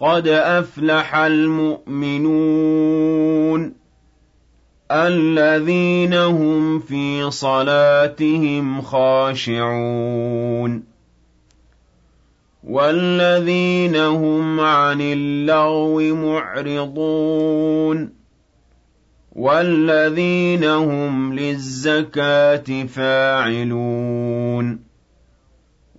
قَدْ أَفْلَحَ الْمُؤْمِنُونَ الَّذِينَ هُمْ فِي صَلَاتِهِمْ خَاشِعُونَ وَالَّذِينَ هُمْ عَنِ اللَّغْوِ مُعْرِضُونَ وَالَّذِينَ هُمْ لِلزَّكَاةِ فَاعِلُونَ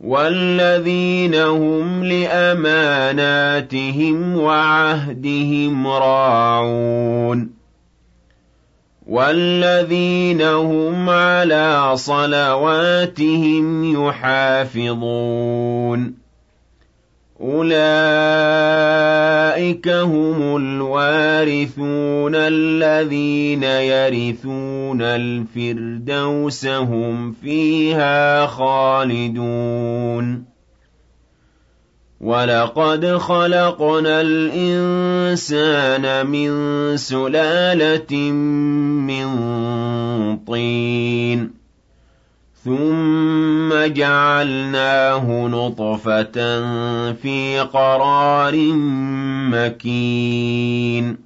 وَالَّذِينَ هُمْ لِأَمَانَاتِهِمْ وَعَهْدِهِمْ رَاعُونَ وَالَّذِينَ هُمْ عَلَىٰ صَلَوَاتِهِمْ يُحَافِظُونَ أُولَٰئِكَ هُمُ الْوَارِثُونَ الَّذِينَ يَرِثُونَ الْفِرْدَوْسَ هُمْ فِيهَا خَالِدُونَ. وَلَقَدْ خَلَقْنَا الْإِنسَانَ مِن سُلَالَةٍ مِّن طِينٍ. ثُمَّ جَعَلْنَاهُ نُطْفَةً فِي قَرَارٍ مَّكِينٍ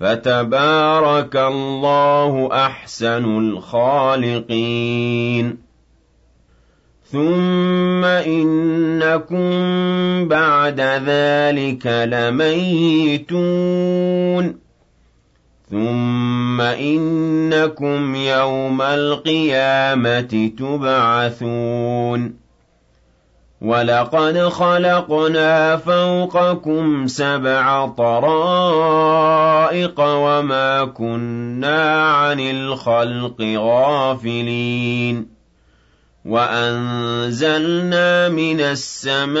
فَتَبَارَكَ اللَّهُ أَحْسَنُ الْخَالِقِينَ. ثُمَّ إِنَّكُم بَعْدَ ذَٰلِكَ لَمَيِّتُونَ. ثُمَّ إِنَّكُمْ يَوْمَ الْقِيَامَةِ تُبْعَثُونَ. وَلَقَدْ خَلَقْنَا فَوْقَكُمْ سَبْعَ طَرَائِقَ وَمَا كُنَّا عَنِ الْخَلْقِ غَافِلِينَ. وَأَنزَلْنَا مِنَ السَّمَاءِ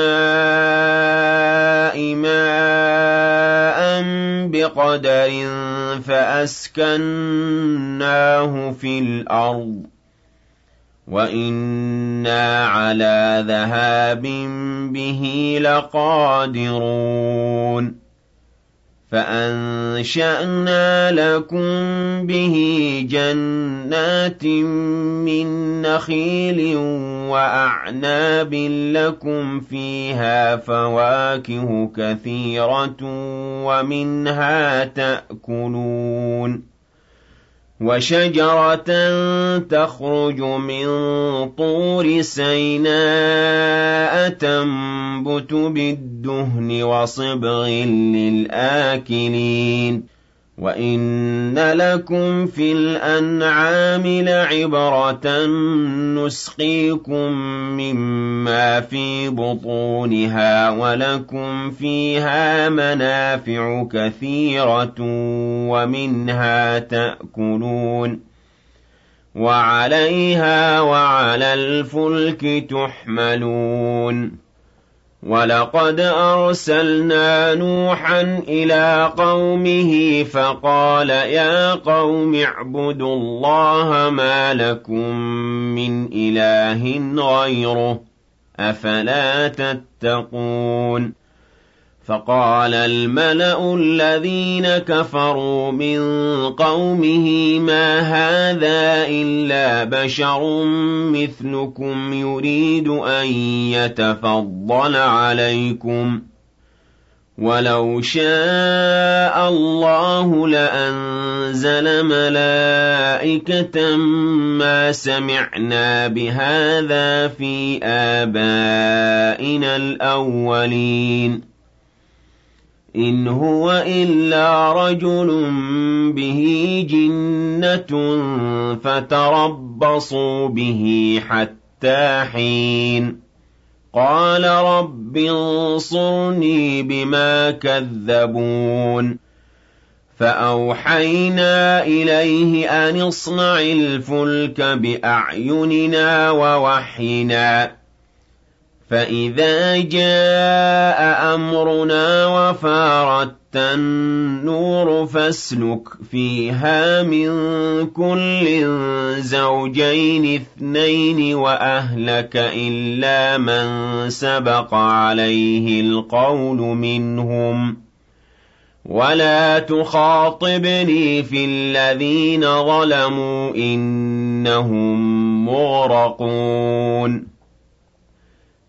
مَاءً بِقَدَرٍ فَأَسْكَنَّاهُ فِي الْأَرْضِ. وَإِنَّا عَلَىٰ ذَهَابٍ بِهِ لَقَادِرُونَ فَأَنشَأْنَا لَكُم بِهِ جَنَّاتٍ مِّن نَّخِيلٍ وَأَعْنَابٍ لَّكُمْ فِيهَا فَوَاكِهُ كَثِيرَةٌ وَمِنْهَا تَأْكُلُونَ وَشَجَرَةً تَخْرُجُ مِن طُورِ سَيْنَاءَ تَنبُتُ بِالدُّهْنِ وَصِبْغٍ لِّلْآكِلِينَ. وَإِنَّ لَكُمْ فِي الْأَنْعَامِ لَعِبْرَةً نُّسْقِيكُم مِّمَّا فِي بُطُونِهَا وَلَكُمْ فِيهَا مَنَافِعُ كَثِيرَةٌ وَمِنْهَا تَأْكُلُونَ وَعَلَيْهَا وَعَلَى الْفُلْكِ تُحْمَلُونَ وَلَقَدْ أَرْسَلْنَا نُوحًا إِلَىٰ قَوْمِهِ فَقَالَ يَا قَوْمِ اعْبُدُوا اللَّهَ مَا لَكُم مِّنْ إِلَٰهٍ غَيْرُهُ ۖ أَفَلَا تَتَّقُونَ فَقَالَ الْمَلَأُ الَّذِينَ كَفَرُوا مِن قَوْمِهِ مَا هَٰذَا إِلَّا بَشَرٌ مِّثْلُكُمْ يُرِيدُ أَن يَتَفَضَّلَ عَلَيْكُمْ ۖ وَلَوْ شَاءَ اللَّهُ لَأَنزَلَ مَلَائِكَةً مَّا سَمِعْنَا بِهَٰذَا فِي آبَائِنَا الْأَوَّلِينَ. إِنْ هُوَ إِلَّا رَجُلٌ بِهِ جِنَّةٌ فَتَرَبَّصُوا بِهِ حَتَّىٰ حِينٍ قَالَ رَبِّ انصُرْنِي بِمَا كَذَّبُونِ فَأَوْحَيْنَا إِلَيْهِ أَنِ اصْنَعِ الْفُلْكَ بِأَعْيُنِنَا وَوَحْيِنَا فَإِذَا جَاءَ أَمْرُنَا وَفَارَتِ النُّورُ فَاسْلُكْ فِيهَا مِن كُلٍّ زَوْجَيْنِ اثْنَيْنِ وَأَهْلَكَ إِلَّا مَن سَبَقَ عَلَيْهِ الْقَوْلُ مِنْهُمْ ۖ وَلَا تُخَاطِبْنِي فِي الَّذِينَ ظَلَمُوا ۖ إِنَّهُم مُّغْرَقُونَ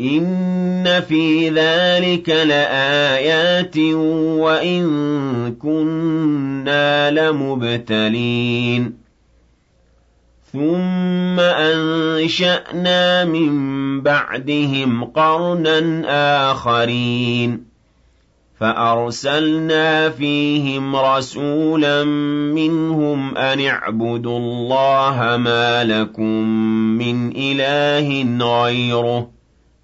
إِنَّ فِي ذَٰلِكَ لَآيَاتٍ وَإِن كُنَّا لَمُبْتَلِينَ ثُمَّ أَنشَأْنَا مِن بَعْدِهِمْ قَرْنًا آخَرِينَ فَأَرْسَلْنَا فِيهِمْ رَسُولًا مِّنْهُمْ أَنِ اعْبُدُوا اللَّهَ مَا لَكُم مِّنْ إِلَٰهٍ غَيْرُهُ ۖ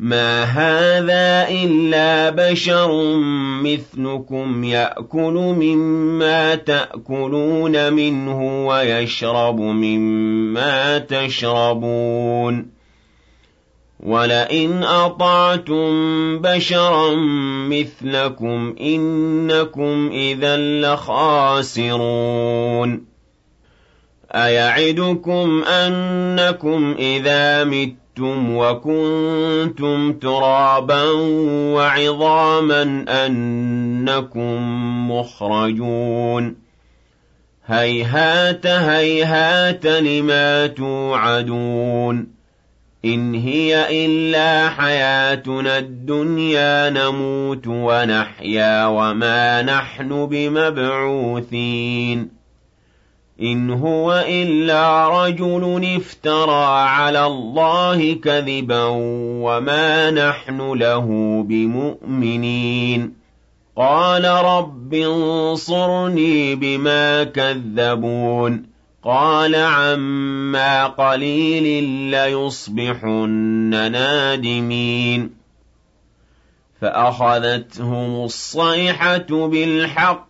مَا هَٰذَا إِلَّا بَشَرٌ مِّثْلُكُمْ يَأْكُلُ مِمَّا تَأْكُلُونَ مِنْهُ وَيَشْرَبُ مِمَّا تَشْرَبُونَ وَلَئِنْ أَطَعْتُم بَشَرًا مِّثْلَكُمْ إِنَّكُمْ إِذًا لَّخَاسِرُونَ أَيَعِدُكُمْ أَنَّكُمْ إِذَا مِتُّمْ مِتُّمْ وَكُنتُمْ تُرَابًا وَعِظَامًا أَنَّكُم مُّخْرَجُونَ هَيْهَاتَ هَيْهَاتَ لِمَا تُوعَدُونَ إِنْ هِيَ إِلَّا حَيَاتُنَا الدُّنْيَا نَمُوتُ وَنَحْيَا وَمَا نَحْنُ بِمَبْعُوثِينَ إِنْ هُوَ إِلَّا رَجُلٌ افْتَرَىٰ عَلَى اللَّهِ كَذِبًا وَمَا نَحْنُ لَهُ بِمُؤْمِنِينَ قَالَ رَبِّ انصُرْنِي بِمَا كَذَّبُونِ قَالَ عَمَّا قَلِيلٍ لَّيُصْبِحُنَّ نَادِمِينَ فَأَخَذَتْهُمُ الصَّيْحَةُ بِالْحَقِّ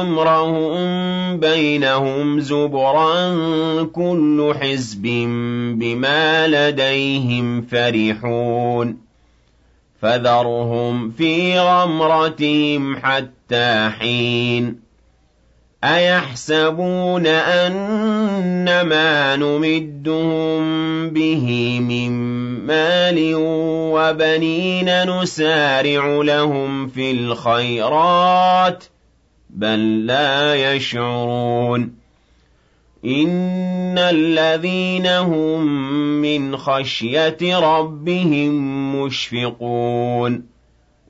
أَمْرَهُم بَيْنَهُمْ زُبُرًا ۖ كُلُّ حِزْبٍ بِمَا لَدَيْهِمْ فَرِحُونَ. فَذَرْهُمْ فِي غَمْرَتِهِمْ حَتَّىٰ حِينٍ. أَيَحْسَبُونَ أَنَّمَا نُمِدُّهُم بِهِ مِن مَّالٍ وَبَنِينَ نُسَارِعُ لَهُمْ فِي الْخَيْرَاتِ ۚ بَل لَّا يَشْعُرُونَ. إِنَّ الَّذِينَ هُم مِّنْ خَشْيَةِ رَبِّهِم مُّشْفِقُونَ.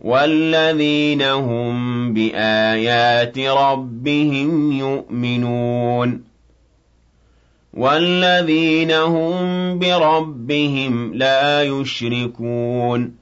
وَالَّذِينَ هُم بِآيَاتِ رَبِّهِمْ يُؤْمِنُونَ. وَالَّذِينَ هُم بِرَبِّهِمْ لَا يُشْرِكُونَ.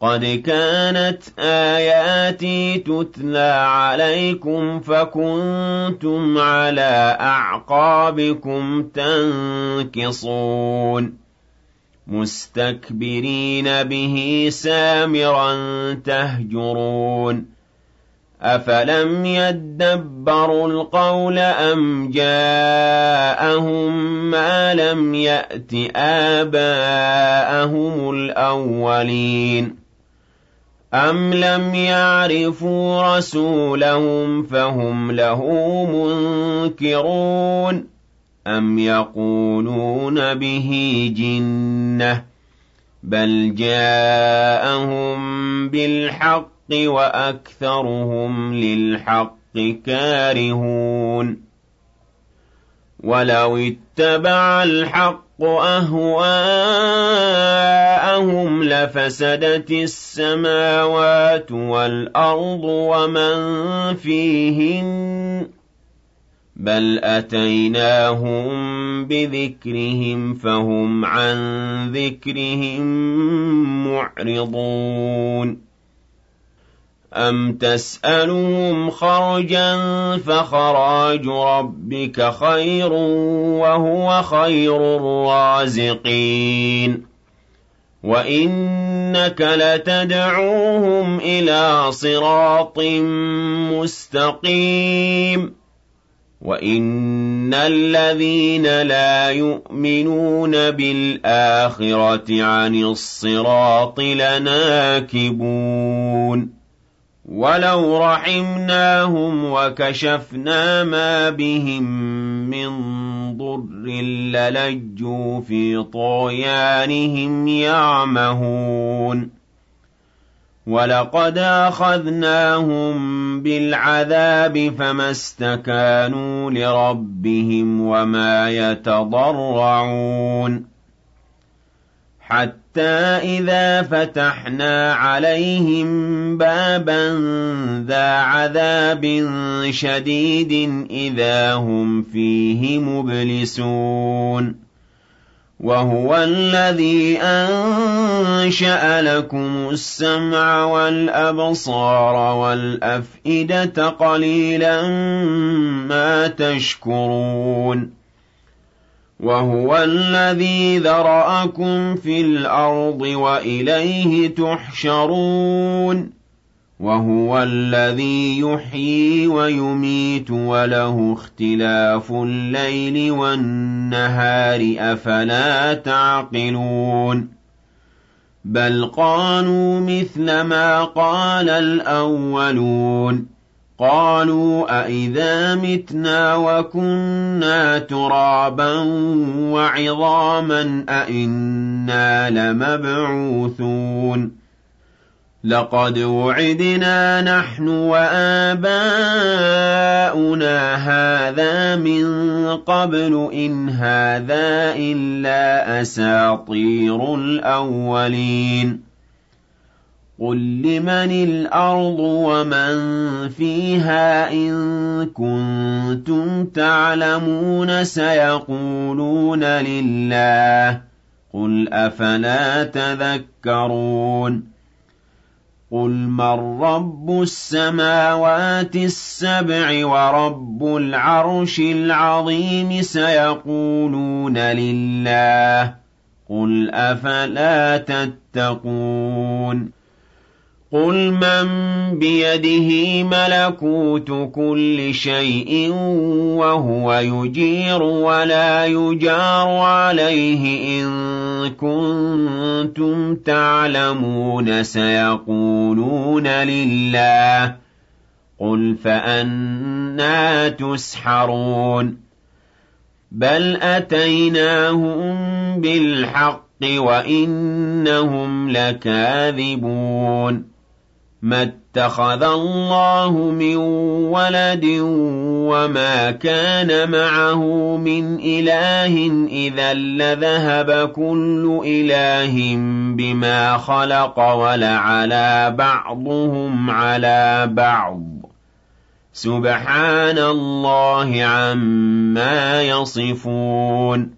قَدْ كَانَتْ آيَاتِي تُتْلَىٰ عَلَيْكُمْ فَكُنتُمْ عَلَىٰ أَعْقَابِكُمْ تَنكِصُونَ مُسْتَكْبِرِينَ بِهِ سَامِرًا تَهْجُرُونَ أَفَلَمْ يَدَّبَّرُوا الْقَوْلَ أَمْ جَاءَهُم مَّا لَمْ يَأْتِ آبَاءَهُمُ الْأَوَّلِينَ أَمْ لَمْ يَعْرِفُوا رَسُولَهُمْ فَهُمْ لَهُ مُنكِرُونَ أَمْ يَقُولُونَ بِهِ جِنَّةٌ ۚ بَلْ جَاءَهُم بِالْحَقِّ وَأَكْثَرُهُمْ لِلْحَقِّ كَارِهُونَ وَلَوِ اتَّبَعَ الْحَقُّ أَهْوَاءَهُمْ لَفَسَدَتِ السَّمَاوَاتُ وَالْأَرْضُ وَمَن فِيهِنَّ ۚ بَلْ أَتَيْنَاهُم بِذِكْرِهِمْ فَهُمْ عَن ذِكْرِهِم مُّعْرِضُونَ أَمْ تَسْأَلُهُمْ خَرْجًا فَخَرَاجُ رَبِّكَ خَيْرٌ ۖ وَهُوَ خَيْرُ الرَّازِقِينَ وَإِنَّكَ لَتَدْعُوهُمْ إِلَىٰ صِرَاطٍ مُّسْتَقِيمٍ وَإِنَّ الَّذِينَ لَا يُؤْمِنُونَ بِالْآخِرَةِ عَنِ الصِّرَاطِ لَنَاكِبُونَ وَلَوْ رَحِمْنَاهُمْ وَكَشَفْنَا مَا بِهِم مِّن ضُرٍّ لَّلَجُّوا فِي طُغْيَانِهِمْ يَعْمَهُونَ وَلَقَدْ أَخَذْنَاهُم بِالْعَذَابِ فَمَا اسْتَكَانُوا لِرَبِّهِمْ وَمَا يَتَضَرَّعُونَ حَتَّىٰ إِذَا فَتَحْنَا عَلَيْهِم بَابًا ذَا عَذَابٍ شَدِيدٍ إِذَا هُمْ فِيهِ مُبْلِسُونَ. وَهُوَ الَّذِي أَنشَأَ لَكُمُ السَّمْعَ وَالْأَبْصَارَ وَالْأَفْئِدَةَ ۖ قَلِيلًا مَّا تَشْكُرُونَ. وَهُوَ الَّذِي ذَرَأَكُمْ فِي الْأَرْضِ وَإِلَيْهِ تُحْشَرُونَ وَهُوَ الَّذِي يُحْيِي وَيُمِيتُ وَلَهُ اخْتِلَافُ اللَّيْلِ وَالنَّهَارِ ۚ أَفَلَا تَعْقِلُونَ بَلْ قَالُوا مِثْلَ مَا قَالَ الْأَوَّلُونَ قَالُوا أَإِذَا مِتْنَا وَكُنَّا تُرَابًا وَعِظَامًا أَإِنَّا لَمَبْعُوثُونَ لَقَدْ وُعِدْنَا نَحْنُ وَآبَاؤُنَا هَٰذَا مِن قَبْلُ إِنْ هَٰذَا إِلَّا أَسَاطِيرُ الْأَوَّلِينَ قُل لِّمَنِ الْأَرْضُ وَمَن فِيهَا إِن كُنتُمْ تَعْلَمُونَ سَيَقُولُونَ لِلَّهِ قُلْ أَفَلَا تَذَكَّرُونَ قُلْ مَن رَّبُّ السَّمَاوَاتِ السَّبْعِ وَرَبُّ الْعَرْشِ الْعَظِيمِ سَيَقُولُونَ لِلَّهِ قُلْ أَفَلَا تَتَّقُونَ قُلْ مَن بِيَدِهِ مَلَكُوتُ كُلِّ شَيْءٍ وَهُوَ يُجِيرُ وَلَا يُجَارُ عَلَيْهِ إِن كُنتُمْ تَعْلَمُونَ سَيَقُولُونَ لِلَّهِ قُلْ فَأَنَّىٰ تُسْحَرُونَ بَلْ أَتَيْنَاهُم بِالْحَقِّ وَإِنَّهُمْ لَكَاذِبُونَ مَا اتَّخَذَ اللَّهُ مِن وَلَدٍ وَمَا كَانَ مَعَهُ مِنْ إِلَٰهٍ ۚ إِذًا لَّذَهَبَ كُلُّ إِلَٰهٍ بِمَا خَلَقَ وَلَعَلَا بَعْضُهُمْ عَلَىٰ بَعْضٍ ۚ. سُبْحَانَ اللَّهِ عَمَّا يَصِفُونَ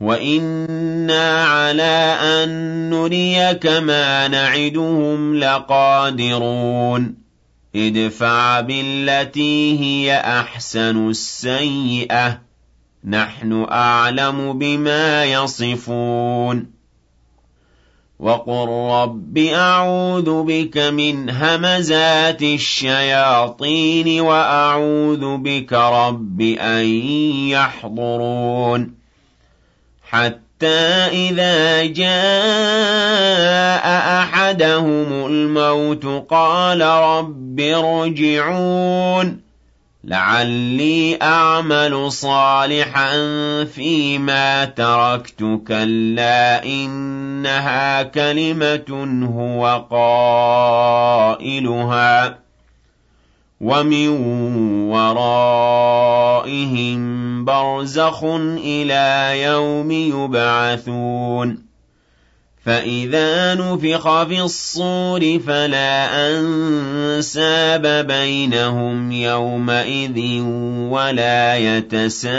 وَإِنَّا عَلَىٰ أَن نُّرِيَكَ مَا نَعِدُهُمْ لَقَادِرُونَ ادْفَعْ بِالَّتِي هِيَ أَحْسَنُ السَّيِّئَةَ ۚ نَحْنُ أَعْلَمُ بِمَا يَصِفُونَ وَقُل رَّبِّ أَعُوذُ بِكَ مِنْ هَمَزَاتِ الشَّيَاطِينِ وَأَعُوذُ بِكَ رَبِّ أَن يَحْضُرُونِ حَتَّىٰ إِذَا جَاءَ أَحَدَهُمُ الْمَوْتُ قَالَ رَبِّ ارْجِعُونِ. لَعَلِّي أَعْمَلُ صَالِحًا فِيمَا تَرَكْتُ ۚ كَلَّا إِنَّهَا كَلِمَةٌ هُوَ قَائِلُهَا ۖ. وَمِن وَرَائِهِم بَرْزَخٌ إِلَىٰ يَوْمِ يُبْعَثُونَ فَإِذَا نُفِخَ فِي الصُّورِ فَلَا أَنسَابَ بَيْنَهُمْ يَوْمَئِذٍ وَلَا يَتَسَاءَلُونَ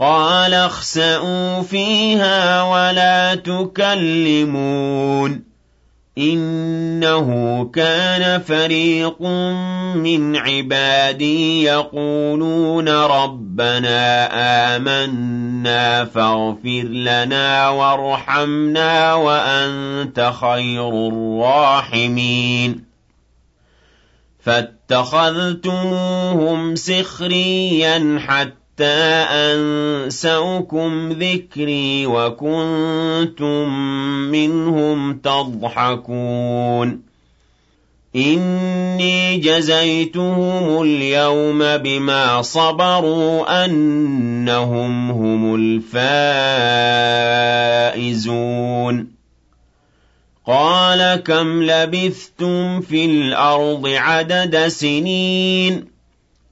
قَالَ اخْسَئُوا فِيهَا وَلَا تُكَلِّمُونِ. إِنَّهُ كَانَ فَرِيقٌ مِّنْ عِبَادِي يَقُولُونَ رَبَّنَا آمَنَّا فَاغْفِرْ لَنَا وَارْحَمْنَا وَأَنتَ خَيْرُ الرَّاحِمِينَ. فَاتَّخَذْتُمُوهُمْ سِخْرِيًّا أَنسَوْكُمْ ذِكْرِي وَكُنتُم مِّنْهُمْ تَضْحَكُونَ إِنِّي جَزَيْتُهُمُ الْيَوْمَ بِمَا صَبَرُوا أَنَّهُمْ هُمُ الْفَائِزُونَ قَالَ كَمْ لَبِثْتُمْ فِي الْأَرْضِ عَدَدَ سِنِينَ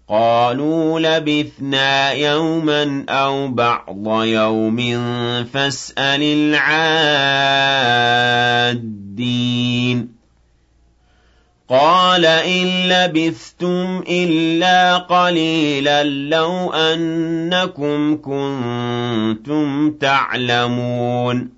قَالُوا لَبِثْنَا يَوْمًا أَوْ بَعْضَ يَوْمٍ فَاسْأَلِ الْعَادِّينَ. قَالَ إِن لَّبِثْتُمْ إِلَّا قَلِيلًا لَّوْ أَنَّكُمْ كُنتُمْ تَعْلَمُونَ.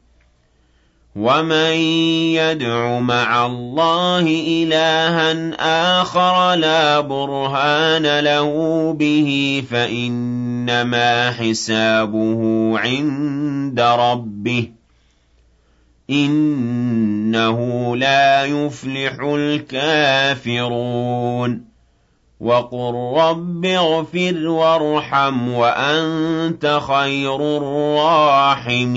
وَمَن يَدْعُ مَعَ اللَّهِ إِلَٰهًا آخَرَ لَا بُرْهَانَ لَهُ بِهِ فَإِنَّمَا حِسَابُهُ عِندَ رَبِّهِ ۚ إِنَّهُ لَا يُفْلِحُ الْكَافِرُونَ وَقُل رَّبِّ اغْفِرْ وَارْحَمْ وَأَنتَ خَيْرُ الرَّاحِمِينَ